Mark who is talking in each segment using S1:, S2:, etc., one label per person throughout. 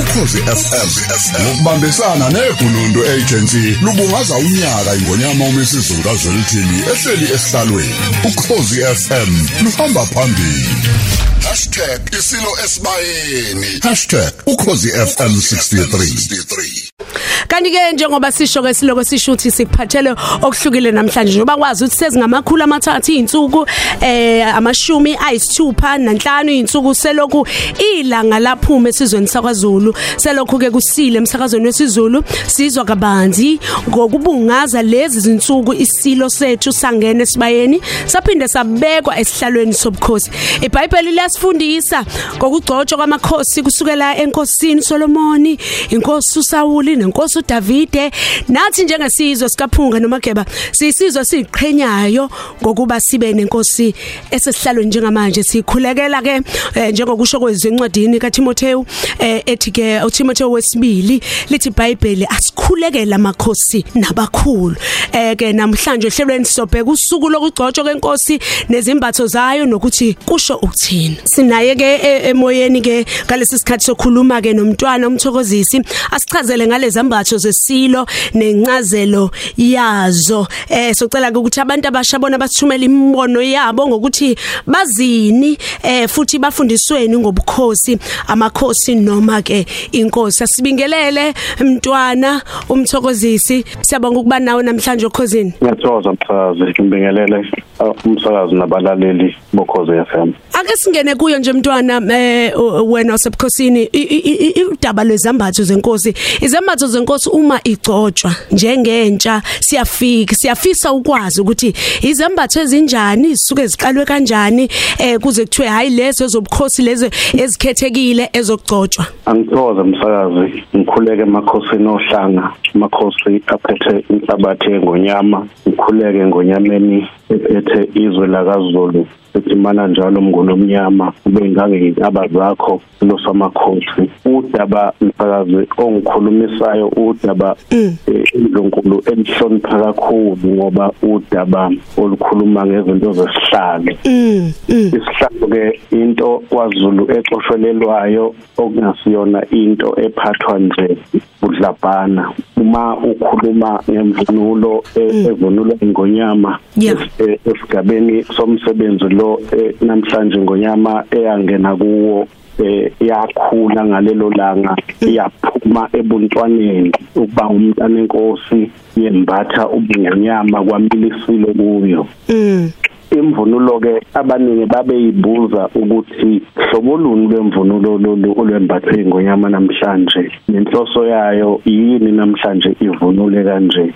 S1: ukhozi FM ngokubambisana neBhunundu Agency lubungaza unyaka ingonyama umesizulu kaZwelithini ehleli esihlalweni. Ukhozi FM luhamba phambili. #isilo esibayeni. #ukhozi FM 63
S2: kanti ke njengoba sisho ke siloko sisho ukuthi sikuphathele okuhlukile namhlanje njengoba kwazi ukuthi sezingamakhulu amathathu izinsuku eh amashumi ayisithupha nanhlanu izinsuku selokhu ilanga laphume esizweni sakwaZulu selokhu ke kusile emsakazweni wesizulu sizwa kabanzi ngokubungaza lezi zinsuku isilo sethu sangena esibayeni saphinde sabekwa esihlalweni sobukhosi. iBhayibheli liyasifundisa ngokugcotshwa kwamakhosi kusukela enkosini Solomoni inkosi uSawuli nenkosi uDavide. Nathi njengesizwe sikaphunga nomageba sisizwe siqhenyayo ngokuba sibe nenkosi esesihlalweni njengamanje. Sikhulekela ke eh, njengokusho kwezincwadini kaTimotheo eh, ethi ke uTimotheo wesibili lithi iBhayibheli asikhulekela amakhosi nabakhulu. Eh ke namhlanje ehlelweni sobheka usuku lokugcotshwa kwenkosi nezimbatho zayo nokuthi kusho ukuthini. Sinaye ke e- emoyeni ke ngalesi sikhathi sokhuluma ke nomntwana umthokozisi asichazele ngale zambatho zesilo nencazelo yazo. Eh socela ukuthi abantu abasha bona basithumele imibono yabo ngokuthi bazini eh futhi bafundisweni ngobukhosi amakhosi noma ke inkosi. Asibingelele mntwana umthokozisi. Siyabonga ukuba nawe namhlanje okhosini
S3: Ngiyathokoza msakazi. Ngibingelele uh, umsakazi nabalaleli. Bokhoze FM.
S2: ake singene kuyo nje mntwana eh u- wena wasebukhosini i- i- i- udaba lwezambatho zenkosi. Izambatho zenkosi uma igcotshwa njengentsha siyafika siyafisa ukwazi ukuthi izambatho ezinjani zisuke ziqalwe kanjani eh kuze kuthiwe hayi lezo ezobukhosi lezo ezikhethekile ezokugcotshwa.
S3: Angithokoza msakazi. Ngikhuleke emakhosini ohlanga. Amakhosi aphethe inhlabathi engonyama. Ngikhuleke ngonyameni ephethe izwe lakaZulu etimana njalo mngolo omnyama ube ngangeyintaba zakho lo samakhosi udaba msakazi ongikhulumisayo udaba eh, inkulu elihlonipha kakhulu ngoba udaba olukhuluma ngezinto zesihlalo
S2: mm mm.
S3: Isihlalo ke into kwaZulu exoshelelwayo okungasiyona into ephathwa nje budlabhana. Uma ukhuluma ngemvunulo e- evunulwa ingonyama
S2: Yeah.
S3: es- e- esigabeni somsebenzi lo e, namhlanje ngonyama eyangena kuwo eh yakhula ngalelo langa yaphuma ebuntwaneni. Ukuba umntana enkosi yembatha ubungonyama kwamilisilo kuyo.
S2: Mm.
S3: Imvunulo ke abaningi babeyibuza ukuthi hlobo luni lwemvunulo lolu olwembathwe ingonyama namhlanje? Nenhloso yayo yini namhlanje ivunule kanje?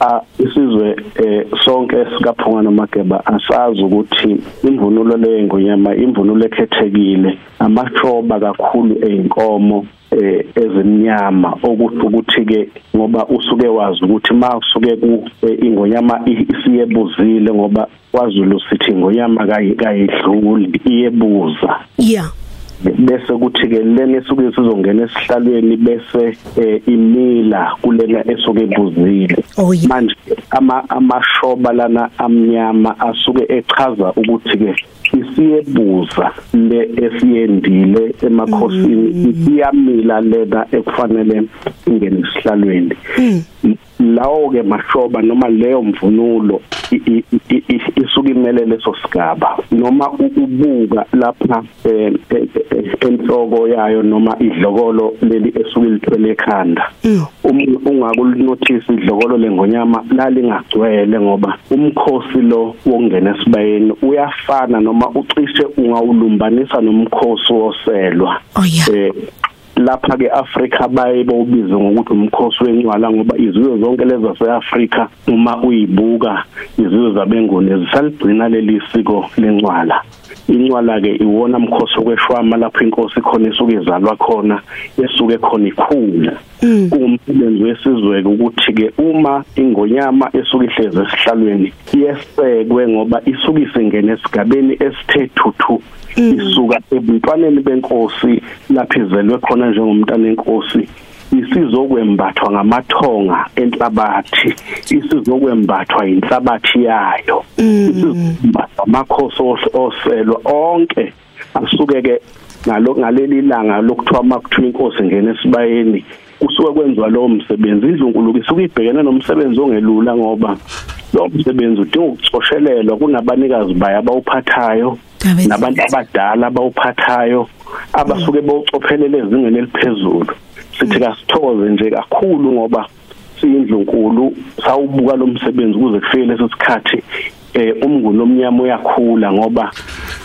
S3: Ah isizwe eh, sonke sikaphunga nomageba asazi ukuthi imvunulo leyengonyama imvunulo ekhethekile amashoba kakhulu einkomo eh ezimnyama okusho ukuthi ke ngoba usuke wazi ukuthi ma usuke ku eh, ingonyama i- isiyebuzile ngoba kwaZulu sithi ingonyama kayi kayidluli iyebuza.
S2: Yeah.
S3: Bese kuthi ke lena esuke sizongena esihlalweni bese eh, imila kulena esuke ebuzile.
S2: Oh, yeah.
S3: manje ama amashoba lana amnyama asuke echaza ukuthi ke isiyebuza le esiyendile emakhosini iyamila lena ekufanele ingene esihlalweni. Lawo ke mashoba noma leyo mvunulo isuke imele leso sigaba. Noma ukubuka lapha eh, eh, eh, enhloko yayo noma idlokolo leli esuke lithwele ekhanda. Uma ungakulinothisi idlokolo lengonyama lalingagcwele ngoba umkhosi lo wokungena esibayeni uyafana noma ucishe ungawulumbanisa nomkhosi woselwa.
S2: Oh
S3: lapha ke Africa baye bawubize ngokuthi umkhosi wencwala ngoba izizwe zonke lezi zaseAfrika uma uyibuka izizwe zabengone zisaligcina leli siko lencwala incwala ke iwona mkhosi okweshwama lapho inkosi khona isuke izalwa khona esuke khona ikhula. Umsebenzi wesizwe ukuthi ke uma ingonyama esuke ihleze esihlalweni yesekwe ngoba isuke isengene esigabeni esithe thuthu isuka ebuntwaneni benkosi lapho izelwe khona njengomntana enkosi. Isizokwembathwa ngamathonga enhlabathi isizokwembathwa inhlabathi yayo. Isizombathwa amakhosi os- oselwa onke asuke ke ngalo ngaleli langa lokuthiwa makuthiwa inkosi ngene esibayeni kusuke kwenziwa lowo msebenzi. Indlunkulu isuke ibhekene nomsebenzi ongelula ngoba lo msebenzi udinga ukucoshelelwa kunabanikazi baye abawuphathayo nabantu abadala abawuphathayo abasuke bawucophelele ezingeni eliphezulu. Sithi kasithokoze nje kakhulu ngoba siyindlunkulu sawubuka lo msebenzi kuze kufike leso sikhathi eh umnguni omnyama uyakhula ngoba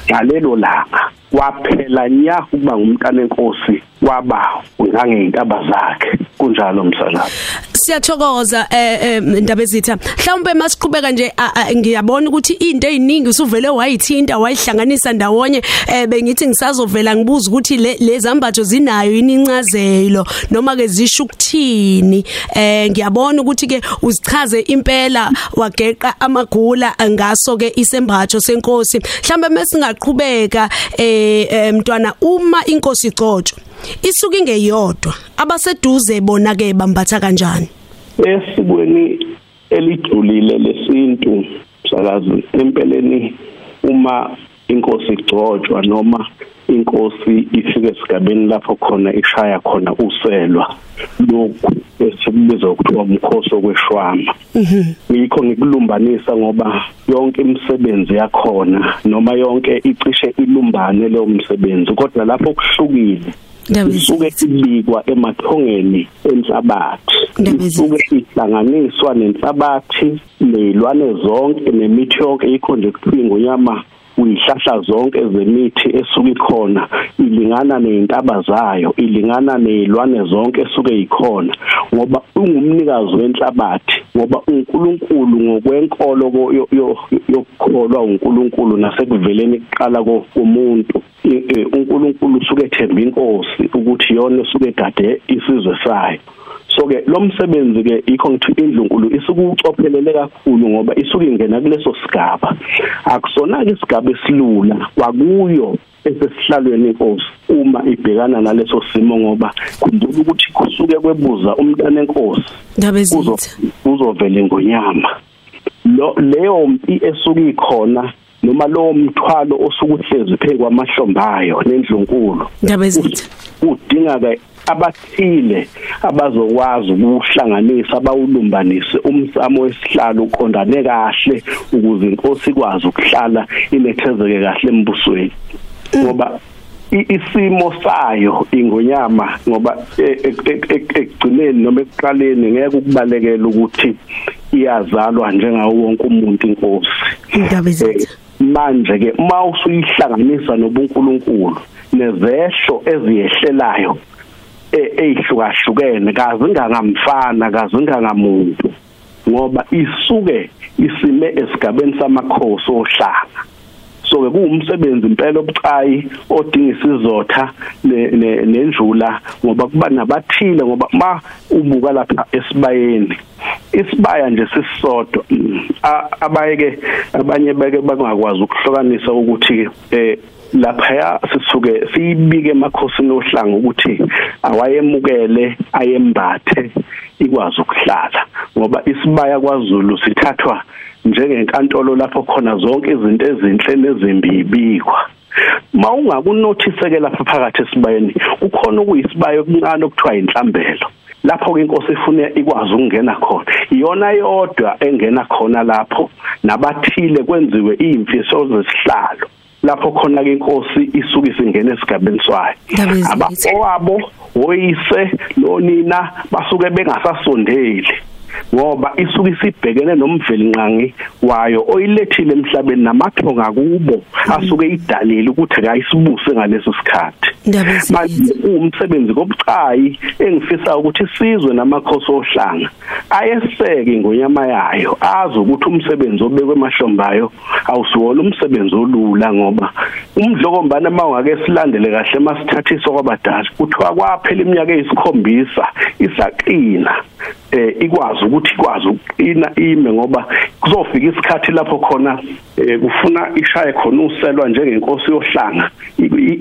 S3: ngalelo langa waphela nya ukuba ngumntana enkosi waba ngangeyintaba zakhe. Kunjalo msalazi
S2: siyathokoza eh indaba ezitha. Mhlawumbe masiqhubeka nje ngiyabona ukuthi into eziningi usuvele wayithinta wayihlanganisa ndawonye eh bengithi ngisazovela ngibuza ukuthi lezambatho zinayo inincazelo noma ke zisho ukuthini? Eh ngiyabona ukuthi ke uzichaze impela wageqa amagula ngaso ke isembatho senkosi. Mhlambe mesingaqhubeka eh mntwana uma inkosi igcotshwa isuke ingeyodwa abaseduze bona ke bambatha kanjani?
S3: Esikweni elidlulile lesintu sakazi empeleni uma inkosi igcotshwa noma inkosi ifike esigabeni lapho khona ishaya khona uselwa. Lokhu esikubiza ukuthiwa umkhosi okweshwama yikho ngikulumbanisa ngoba yonke imisebenzi yakhona noma yonke icishe ilumbane leyo msebenzi kodwa lapho kuhlukile isuke ibikwa emathongeni enhlabathi. Isuke ihlanganiswa nenhlabathi nezilwane zonke nemithi yonke yikho nje kuthiwa ngonyama uyihlahla zonke zemithi esuke ikhona ilingana nezintaba zayo ilingana nezilwane zonke esuke ikhona ngoba ungumnikazi wenhlabathi ngoba uNkulunkulu ngokwenkolo yokukholwa uNkulunkulu nasekuveleni kuqala komuntu. uNkulunkulu usuke ethemba inkosi ukuthi yona esuke egade isizwe sayo. So ke lo msebenzi ke ikho ngithi indlunkulu isukucophelele kakhulu ngoba isuke ingena kuleso sigaba. Akusona ke isigaba esilula kwakuyo esesihlalweni inkosi uma ibhekana naleso simo ngoba khumbula ukuthi kusuke kwebuza umntana enkosi uzovela ngonyama. Lo leyo mpi esuke ikhona noma lowo mthwalo osuke uhlezi phezu kwamahlombayo nendlunkulu udinga ke abathile abazokwazi ukuhlanganisa bawulumbanise umsamo wesihlalo uqondane kahle ukuze inkosi ikwazi ukuhlala inethezeke kahle embusweni. Ngoba isimo sayo ingonyama ngoba ekugcineni noma ekuqaleni ngeke ukubalekela ukuthi iyazalwa njengawo wonke umuntu inkosi.
S2: Indaba ezithi
S3: manje ke uma usuyihlanganisa nobuNkulunkulu nezehlo eziyehlelayo eyihlukahlukene kazingangamfana kazingangamuntu ngoba isuke isime esigabeni samakhosi ohlanga. So ke kuwumsebenzi impela obucayi odinga isizotha nenjula ngoba kuba nabathile ngoba ma ubuka lapha esibayeni isibaya nje sisodwa abayeke abanye beke bangakwazi ukuhlokanisa ukuthi eh lapha sisuke siyibike emakhosini ohlanga ukuthi awayemukele ayembathe ikwazi ukuhlala ngoba isibaya kwaZulu sithathwa njengenkantolo lapho khona zonke izinto ezinhle nezimbi ibikwa ma ungakunothise lapha phakathi esibayeni kukhona ukuyisibayo okuncane okuthiwa inhlambelo. Lapho ke inkosi ifuna ikwazi ukungena khona. Iyona yodwa engena khona lapho nabathile kwenziwe imfiso zesihlalo. Lapho khona ke inkosi isuke isingena esigabeni sayo. Abafowabo oyise nonina basuke bengasasondeli. Ngoba isuke isibhekene nomvelinqangi wayo oyilethile emhlabeni namathonga kubo asuke idalile ukuthi akayisibuse ngaleso sikhathi. Manje umsebenzi kobucayi engifisa ukuthi isizwe namakhosi ohlanga ayeseke ngonyama yayo azi ukuthi umsebenzi obekwe emahlombayo awusiwona umsebenzi olula ngoba umdlokombane mawungake silandele kahle masithathiswa kwabadala kuthiwa kwaphela iminyaka eyisikhombisa isaqina eh ikwazi ukuthi ikwazi ukuqina ime ngoba kuzofika isikhathi lapho khona kufuna ishaye khona uselwa njengenkosi yohlanga.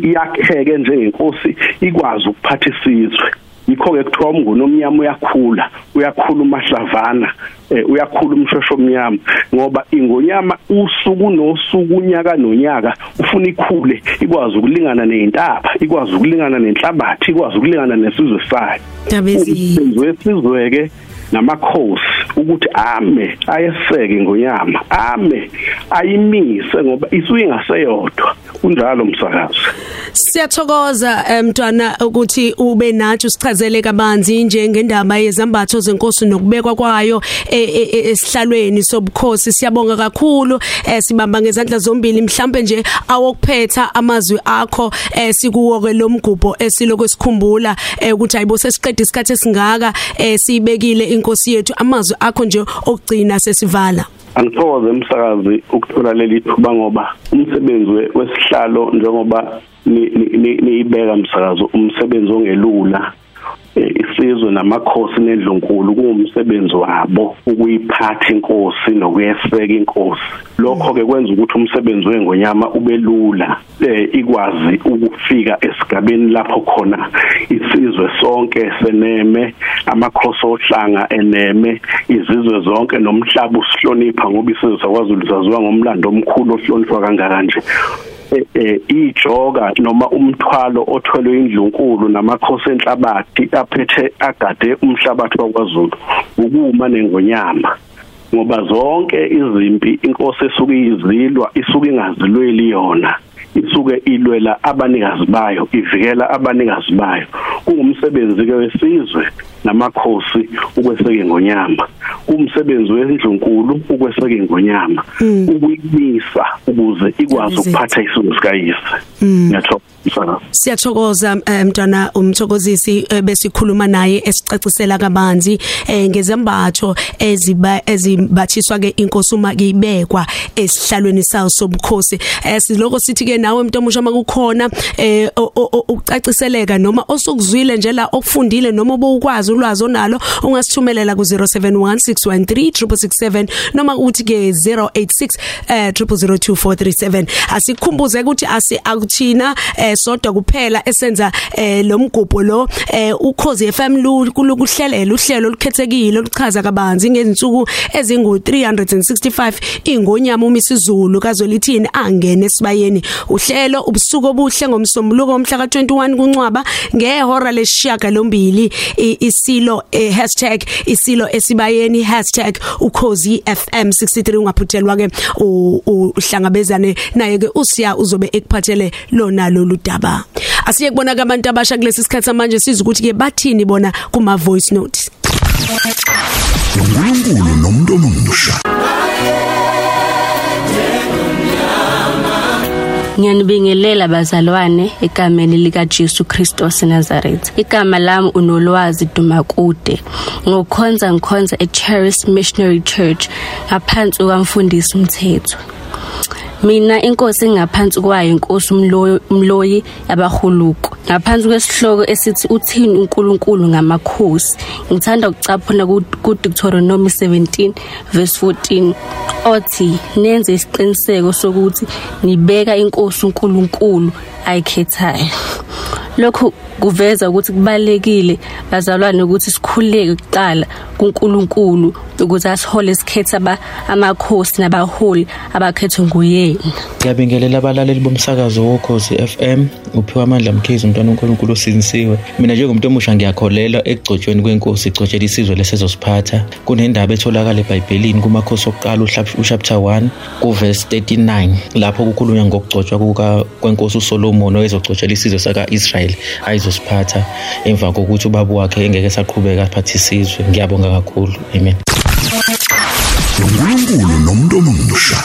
S3: Iyakheke njengenkosi ikwazi ukuphatha isizwe. Yikho ke kuthiwa umnguni omnyama uyakhula uyakhula umahlavana eh uyakhula umshosho omnyama ngoba ingonyama usuku nosuku unyaka nonyaka ufuna ikhule ikwazi ukulingana nezintaba ikwazi ukulingana nenhlabathi ikwazi ukulingana nesizwe sayo.
S2: Tabezi
S3: wesizwe ke namakhosi ukuthi ame ayeseke ngonyama ame ayimise ngoba isuke ingaseyodwa. Kunjalo umsakazi
S2: Siyathokoza eh, mntwana ukuthi ube nathi usichazele kabanzi njengendaba yezambatho zenkosi nokubekwa kwayo eh, eh, eh, esihlalweni sobukhosi. Siyabonga kakhulu eh, sibamba ngezandla zombili. Mhlambe nje awokuphetha amazwi akho eh, sikuwo ke lomgubho esiloko sikhumbula ukuthi ayibo sesiqeda isikhathi esingaka siyibekile inkosi yethu amazwi akho nje okugcina sesivala.
S3: Angithokoze umsakazi ukuthola leli thuba ngoba umsebenzi we- wesihlalo njengoba ni- ni- ni- niyibeka msakazo umsebenzi ongelula eh, isizwe namakhosi nendlunkulu kuwumsebenzi wabo ukuyiphatha inkosi nokuyeseka inkosi. Lokho ke kwenza ukuthi umsebenzi wengonyama ube lula eh, ikwazi ukufika esigabeni lapho khona isizwe sonke seneme amakhosi ohlanga eneme izizwe zonke nomhlaba usihlonipha ngoba isizwe sakwaZulu saziwa ngomlando omkhulu ohlonishwa kangaka nje. eh, eh, ijoka noma umthwalo othelwe indlunkulu namakhosi enhlabathi aphethe agade umhlabathi wakwaZulu ukuma nengonyama. Ngoba zonke izimpi inkosi esuke izilwa isuke ingazilweli yona isuke ilwela abanikazi bayo ivikela abanikazi bayo. Kungumsebenzi ke wesizwe namakhosi ukweseke ngonyama. Umsebenzi wendlunkulu ukweseke ngonyama ukuyimisa ukuze ikwazi
S2: Tabeze.
S3: ukuphatha isizwe sikayise. Ngiyathokoza msana.
S2: Siyathokoza eh, mntwana umthokozisi eh, besikhuluma naye esicacisela kabanzi eh, ngezembatho eziba ezimbathiswa ke inkosi uma kuyibekwa esihlalweni sayo sobukhosi. Eh, siloko sithi ke nawe mntomusha makukhona eh, o- o- o- ukucaciseleka noma osukuzwile nje la okufundile noma obukwazi ulwazi onalo ungasithumelela ku 0716136667 noma uthi ke 086 eh 002437 asikhumbuze ukuthi asi akuthina eh sodwa kuphela esenza eh lo mgubho lo eh ukhozi FM lu kulukuhlelela uhlelo olukhethekile oluchaza kabanzi ngezinsuku ezingu 365 ingonyama umisizulu kazolithini angene esibayeni. Uhlelo ubusuku obuhle ngomsombuluko omhla ka21 kuncwaba ngehora lesishaka lombili isilo eh, #isilo esibayeni. #ukhozi FM 63 ungaphuthelwa ke u- u- uhlangabezane naye ke usiya uzobe ekuphathele lona lolu daba. Asiye kubona abantu abasha kulesi sikhathi manje siza ukuthi ke bathini bona kuma voice notes
S1: uNkulunkulu nomuntu
S4: Ngiyanibingelela bazalwane egameni lika Jesu Kristu waseNazaretha. Igama lami unolwazi Dumakude. Ngokukhonza ngikhonza eCharis Missionary Church ngaphansi kwamfundisi umthetho. Mina inkosi engaphansi kwayo inkosi umloyi umloyi yabahuluko. Ngaphansi kwesihloko esithi uthini uNkulunkulu ngamakhosi. Ngithanda ukucaphuna ku ku Deuteronomy 17 verse 14 othi nenze isiqiniseko sokuthi nibeka inkosi uNkulunkulu ayikhethayo. Lokhu kuveza ukuthi kubalekile bazalwane ukuthi sikhuleke kuqala kuNkulunkulu ukuze asihole isikhetha aba amakhosi nabaholi abakhethwe nguyena.
S5: Ngiyabingelela abalaleli bomsakazo wokhozi FM uphiwa amandla mkhizi umntwana uNkulunkulu osinisiwe. Mina njengomuntu omusha ngiyakholelwa ekugcotshweni kwenkosi igcotshela isizwe lesezosiphatha kunendaba etholakala eBhayibhelini kumakhosi okuqala uhlap- uchapter 1 kuverse 39 lapho kukhulunywa ngokugcotshwa kuka kwenkosi uSolomon oyezogcotshela isizwe saka-Israyeli ayizosiphatha. Emva kokuthi ubaba wakhe engeke saqhubeka aphathe isizwe ngiyabonga kakhulu. Amen. uNkulunkulu nomuntu omusha